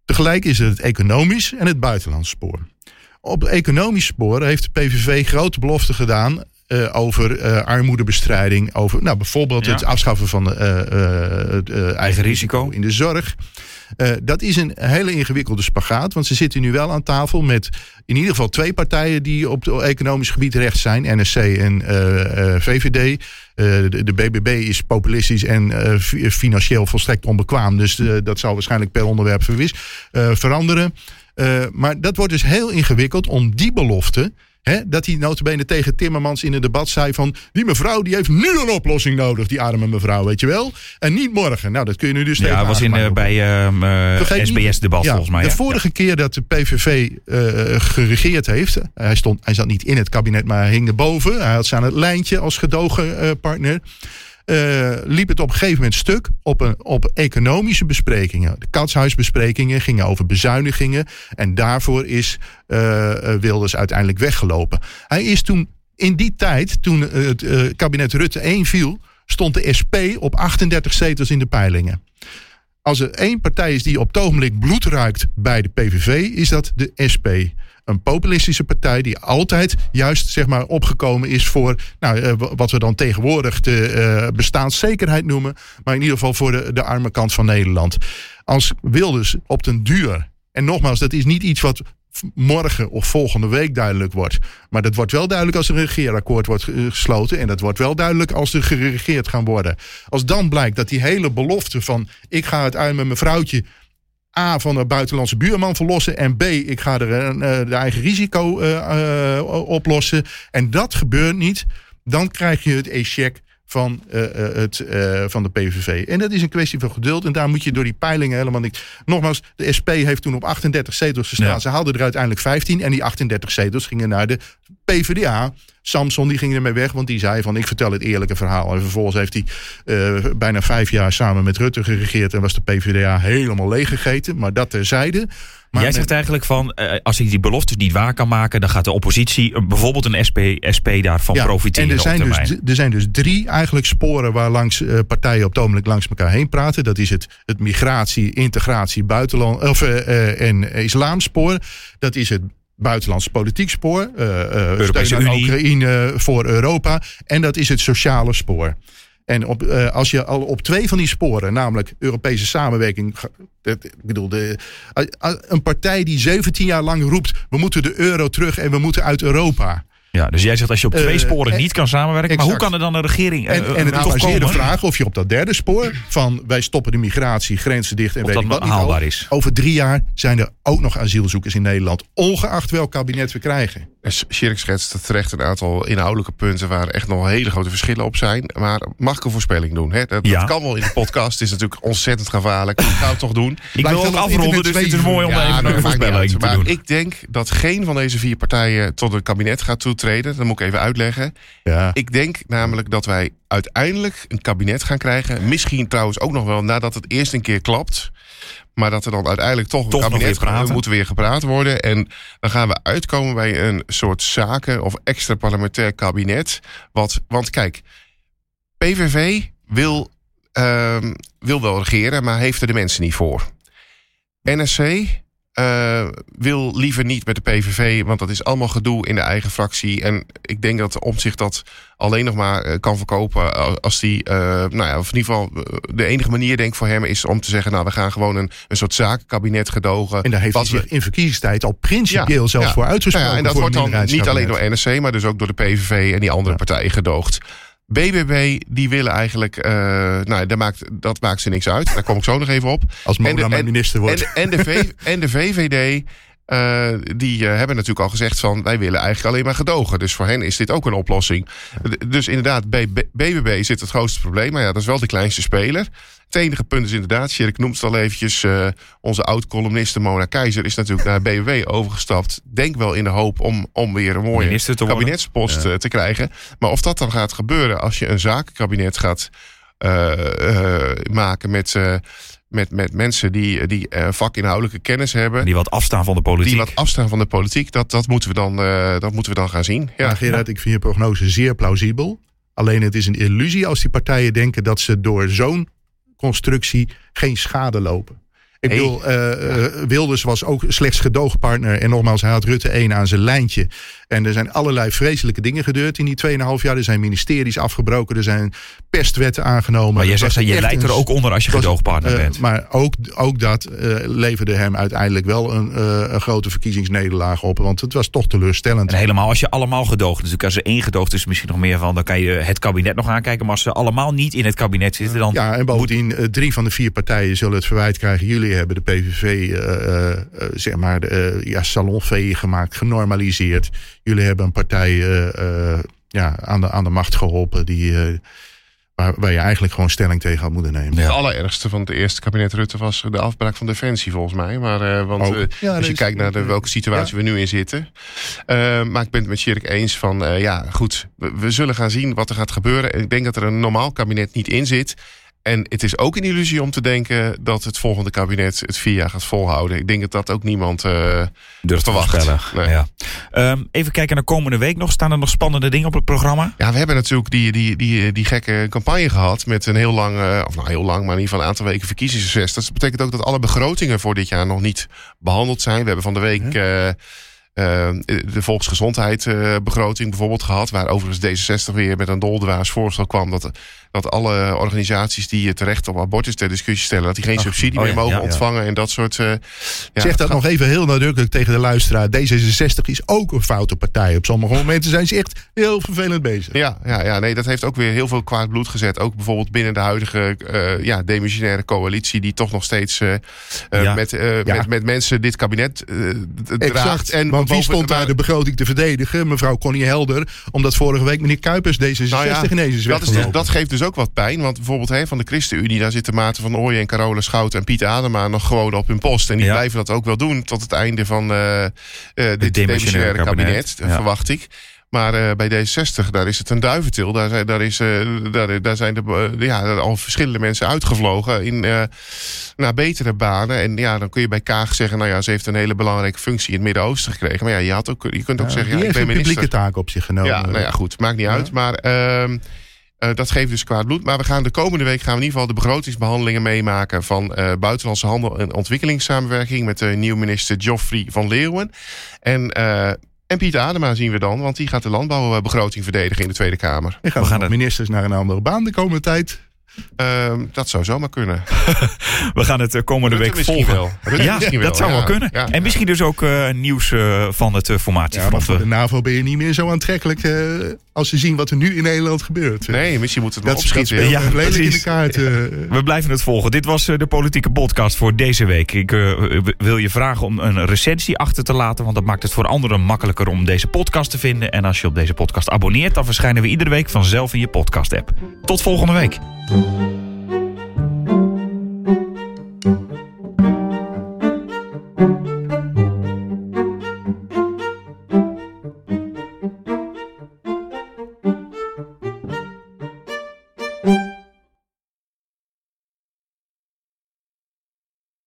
Tegelijk is het het economisch en het buitenlands spoor. Op het economisch spoor heeft de PVV grote beloften gedaan eh, over eh, armoedebestrijding. Over nou, bijvoorbeeld Ja. het afschaffen van het eh, eigen risico in de zorg. Dat is een hele ingewikkelde spagaat. Want ze zitten nu wel aan tafel met in ieder geval twee partijen die op het economisch gebied rechts zijn: NSC en VVD. De, de BBB is populistisch en fi- financieel volstrekt onbekwaam. Dus dat zal waarschijnlijk per onderwerp verwis, veranderen. Maar dat wordt dus heel ingewikkeld om die belofte. Hè, dat hij notabene tegen Timmermans in het debat zei van... die mevrouw die heeft nu een oplossing nodig, die arme mevrouw, weet je wel. En niet morgen. Nou, dat kun je nu dus Ja, tegen was in, eh, bij eh, niet- SBS-debat ja, volgens mij. De hè? vorige keer dat de PVV eh, geregeerd heeft. Hij, stond, hij zat niet in het kabinet, maar hij hing erboven. Hij had ze aan het lijntje als gedogen eh, partner. Eh, liep het op een gegeven moment stuk op, een, op economische besprekingen. De katshuisbesprekingen gingen over bezuinigingen. En daarvoor is eh, eh, Wilders uiteindelijk weggelopen. Hij is toen in die tijd, toen het kabinet Rutte 1 viel, stond de SP op 38 zetels in de peilingen. Als er één partij is die op het ogenblik bloed ruikt bij de PVV, is dat de SP. Een populistische partij die altijd juist zeg maar, opgekomen is voor nou, eh, wat we dan tegenwoordig de eh, bestaanszekerheid noemen. Maar in ieder geval voor de, de arme kant van Nederland. Als Wilders op den duur. En nogmaals, dat is niet iets wat morgen of volgende week duidelijk wordt. Maar dat wordt wel duidelijk als er een regeerakkoord wordt eh, gesloten. En dat wordt wel duidelijk als er geregeerd gaan worden. Als dan blijkt dat die hele belofte van ik ga het uit met mijn vrouwtje. A, van een buitenlandse buurman verlossen. En B, ik ga er een, eh, de eigen risico eh, eh, oplossen. En dat gebeurt niet. Dan krijg je het échec van, eh, eh, het, eh, van de PVV. En dat is een kwestie van geduld. En daar moet je door die peilingen helemaal niet... Nogmaals, de SP heeft toen op 38 zetels gestaan. Ja. Ze haalden er uiteindelijk 15. En die 38 zetels gingen naar de PvdA. Samson die ging ermee weg, want die zei van ik vertel het eerlijke verhaal. En vervolgens heeft hij bijna vijf jaar samen met Rutte geregeerd en was de PvdA helemaal leeggegeten. Maar dat terzijde. Maar Jij zegt eigenlijk van, eh, als hij die beloftes niet waar kan maken, dan gaat de oppositie, eh, bijvoorbeeld een SP, SP daarvan Ja, profiteren en er zijn, dus, er zijn dus drie eigenlijk sporen waar langs eh, partijen op het ogenblik langs elkaar heen praten. Dat is het, het migratie, integratie, buitenland of, en islamspoor. Dat is het buitenlands politiek spoor. Europese Unie. Oekraïne voor Europa. En dat is het sociale spoor. En op, eh, als je al op twee van die sporen, namelijk Europese samenwerking. Ik bedoel, de, een partij die 17 jaar lang roept: we moeten de euro terug en we moeten uit Europa. Ja, dus jij zegt als je op twee Eh, sporen eh, niet kan samenwerken, maar hoe kan er dan een regering En, en het is toch maar zeer de vraag of je op dat derde spoor van wij stoppen de migratie, grenzen dicht en Of weet dat wat niet haalbaar is. Over drie jaar zijn er ook nog asielzoekers in Nederland, ongeacht welk kabinet we krijgen. Sjerk schetst terecht een aantal inhoudelijke punten waar echt nog hele grote verschillen op zijn. Maar mag ik een voorspelling doen? Hè? Dat, Ja. dat kan wel in de podcast. Het is natuurlijk ontzettend gevaarlijk. Ik ga het toch doen. Ik wil ook afronden, dus het is mooi om Ja, even een voorspelling uit. te Maar doen. ik denk dat geen van deze vier partijen tot een kabinet gaat toetreden. Dat moet ik even uitleggen. Ja. Ik denk namelijk dat wij uiteindelijk een kabinet gaan krijgen. Misschien trouwens ook nog wel nadat het eerst een keer klapt. Maar dat er dan uiteindelijk toch een Toch kabinet weer moet weer gepraat worden. En dan gaan we uitkomen bij een soort zaken- of extra parlementair kabinet. Wat, want kijk, PVV wil, ehm, wil wel regeren, maar heeft er de mensen niet voor. NSC eh, wil liever niet met de PVV, want dat is allemaal gedoe in de eigen fractie. En ik denk dat om zich dat alleen nog maar eh, kan verkopen als die, eh, nou ja, of in ieder geval eh, de enige manier denk ik voor hem is om te zeggen, nou we gaan gewoon een, een soort zakenkabinet gedogen. En daar heeft hij we- zich in verkiezingstijd al principieel zelfs ja. voor uitgesproken. Ja, en dat wordt dan niet alleen door NSC, maar dus ook door de PVV en die andere partijen gedoogd. BBB, die willen eigenlijk, eh, nou, dat maakt, dat maakt ze niks uit. Daar kom ik zo nog even op. Als Mona maar minister wordt. En, en, de, v, *laughs* en de VVD, eh, die eh, hebben natuurlijk al gezegd van... wij willen eigenlijk alleen maar gedogen. Dus voor hen is dit ook een oplossing. D- Dus inderdaad, bij B- BBB zit het grootste probleem. Maar ja, dat is wel de kleinste speler. Het enige punt is inderdaad, Sjerk noemt het al eventjes... eh, onze oud-columniste Mona Keizer is natuurlijk naar BBB overgestapt. Denk wel in de hoop om, om weer een mooie kabinetspost eh, te krijgen. Maar of dat dan gaat gebeuren als je een zakenkabinet gaat eh, eh, maken... met, eh, met, met mensen die, die eh, vakinhoudelijke kennis hebben... Die wat afstaan van de politiek. Die wat afstaan van de politiek, dat, dat, moeten, we dan, eh, dat moeten we dan gaan zien. Ja, Ja, Gerard, ik vind je prognose zeer plausibel. Alleen het is een illusie als die partijen denken dat ze door zo'n constructie geen schade lopen. Ik Hey. bedoel, eh, eh, Wilders was ook slechts gedoogpartner. En nogmaals, hij had Rutte 1 aan zijn lijntje. En er zijn allerlei vreselijke dingen gebeurd in die 2,5 jaar. Er zijn ministeries afgebroken. Er zijn pestwetten aangenomen. Maar jij zegt dat je lijkt er ook onder als je was, gedoogpartner eh, bent. Maar ook, ook dat leverde hem uiteindelijk wel een, een grote verkiezingsnederlaag op. Want het was toch teleurstellend. En helemaal als je allemaal gedoogd. Natuurlijk als er één gedoogd is misschien nog meer van. Dan kan je het kabinet nog aankijken. Maar als ze allemaal niet in het kabinet zitten. Dan Ja, en bovendien, drie van de vier partijen zullen het verwijt krijgen. Jullie hebben de PVV, eh, eh, eh, zeg maar, ja, salonveeg gemaakt, genormaliseerd. Jullie hebben een partij ja, aan, de, aan de macht geholpen die, waar, waar je eigenlijk gewoon stelling tegen had moeten nemen. Ja. Het allerergste van het eerste kabinet Rutte was de afbraak van Defensie, volgens mij. Maar, want Ja, dat als je kijkt naar de, welke situatie we nu in zitten. Maar ik ben het met Sjerk eens van, ja, goed, we, we zullen gaan zien wat er gaat gebeuren. En ik denk dat er een normaal kabinet niet in zit. En het is ook een illusie om te denken dat het volgende kabinet het vier jaar gaat volhouden. Ik denk dat dat ook niemand eh, durft te. Nee. Ja. Ehm, even kijken naar komende week nog. Staan er nog spannende dingen op het programma? Ja, we hebben natuurlijk die, die, die, die gekke campagne gehad met een heel lang, eh, of nou heel lang, maar in ieder geval een aantal weken verkiezingsreces. Dat betekent ook dat alle begrotingen voor dit jaar nog niet behandeld zijn. We hebben van de week eh, de volksgezondheidsbegroting bijvoorbeeld gehad, waar overigens D66 weer met een doldwaas voorstel kwam dat, dat alle organisaties die het recht op abortus ter discussie stellen, dat die geen subsidie oh meer ja, mogen ja, ja. ontvangen en dat soort. eh, ja, zeg dat gaat- nog even heel nadrukkelijk tegen de luisteraar. D66 is ook een foute partij. Op sommige momenten zijn ze echt heel vervelend bezig. Ja, ja, ja, nee, dat heeft ook weer heel veel kwaad bloed gezet. Ook bijvoorbeeld binnen de huidige eh ja, demissionaire coalitie, die toch nog steeds eh, eh, met, eh, met, met mensen dit kabinet eh, draagt. En Want wie stond daar de begroting te verdedigen? Mevrouw Connie Helder. Omdat vorige week meneer Kuipers D66 Nou ja, ineens is dat, is dus, dat geeft dus ook wat pijn. Want bijvoorbeeld hè, van de ChristenUnie, daar zitten Maarten van Ooyen en Carola Schout en Piet Adema nog gewoon op hun post. En die Ja. blijven dat ook wel doen tot het einde van eh eh, dit demissionaire kabinet, kabinet. Verwacht ik. Maar eh, bij D60, daar is het een duiventil. Daar zijn, daar is, eh, daar, daar zijn de, eh, ja, al verschillende mensen uitgevlogen in, naar betere banen. En ja, dan kun je bij Kaag zeggen, nou ja, ze heeft een hele belangrijke functie in het Midden-Oosten gekregen. Maar ja, je, had ook, je kunt ook Ja, zeggen, ja, ik ben minister. publieke taak op zich genomen. Ja, nou ja, goed. Maakt niet uit. Maar ehm, eh, dat geeft dus kwaad bloed. Maar we gaan de komende week gaan we in ieder geval de begrotingsbehandelingen meemaken van buitenlandse handel en ontwikkelingssamenwerking met de nieuwe minister Geoffrey van Leeuwen. En, en Piet Adema zien we dan, want die gaat de landbouwbegroting verdedigen in de Tweede Kamer. Er gaan, We gaan het- ministers naar een andere baan de komende tijd. Ehm, dat zou zomaar kunnen. *laughs* We gaan het eh, komende Rutte week volgen. wel. Ja, wel, dat zou ja. wel kunnen. Ja. En misschien dus ook eh, nieuws eh, van het uh, Ja, maar formatiefront. voor de NAVO ben je niet meer zo aantrekkelijk eh, als ze zien wat er nu in Nederland gebeurt. Nee, misschien moet het wel dat, dat opschieten. Ja, lelijk in de kaart. We blijven het volgen. Dit was eh, de politieke podcast voor deze week. Ik wil je vragen om een recensie achter te laten, want dat maakt het voor anderen makkelijker om deze podcast te vinden. En als je op deze podcast abonneert, dan verschijnen we iedere week vanzelf in je podcast-app. Tot volgende week. you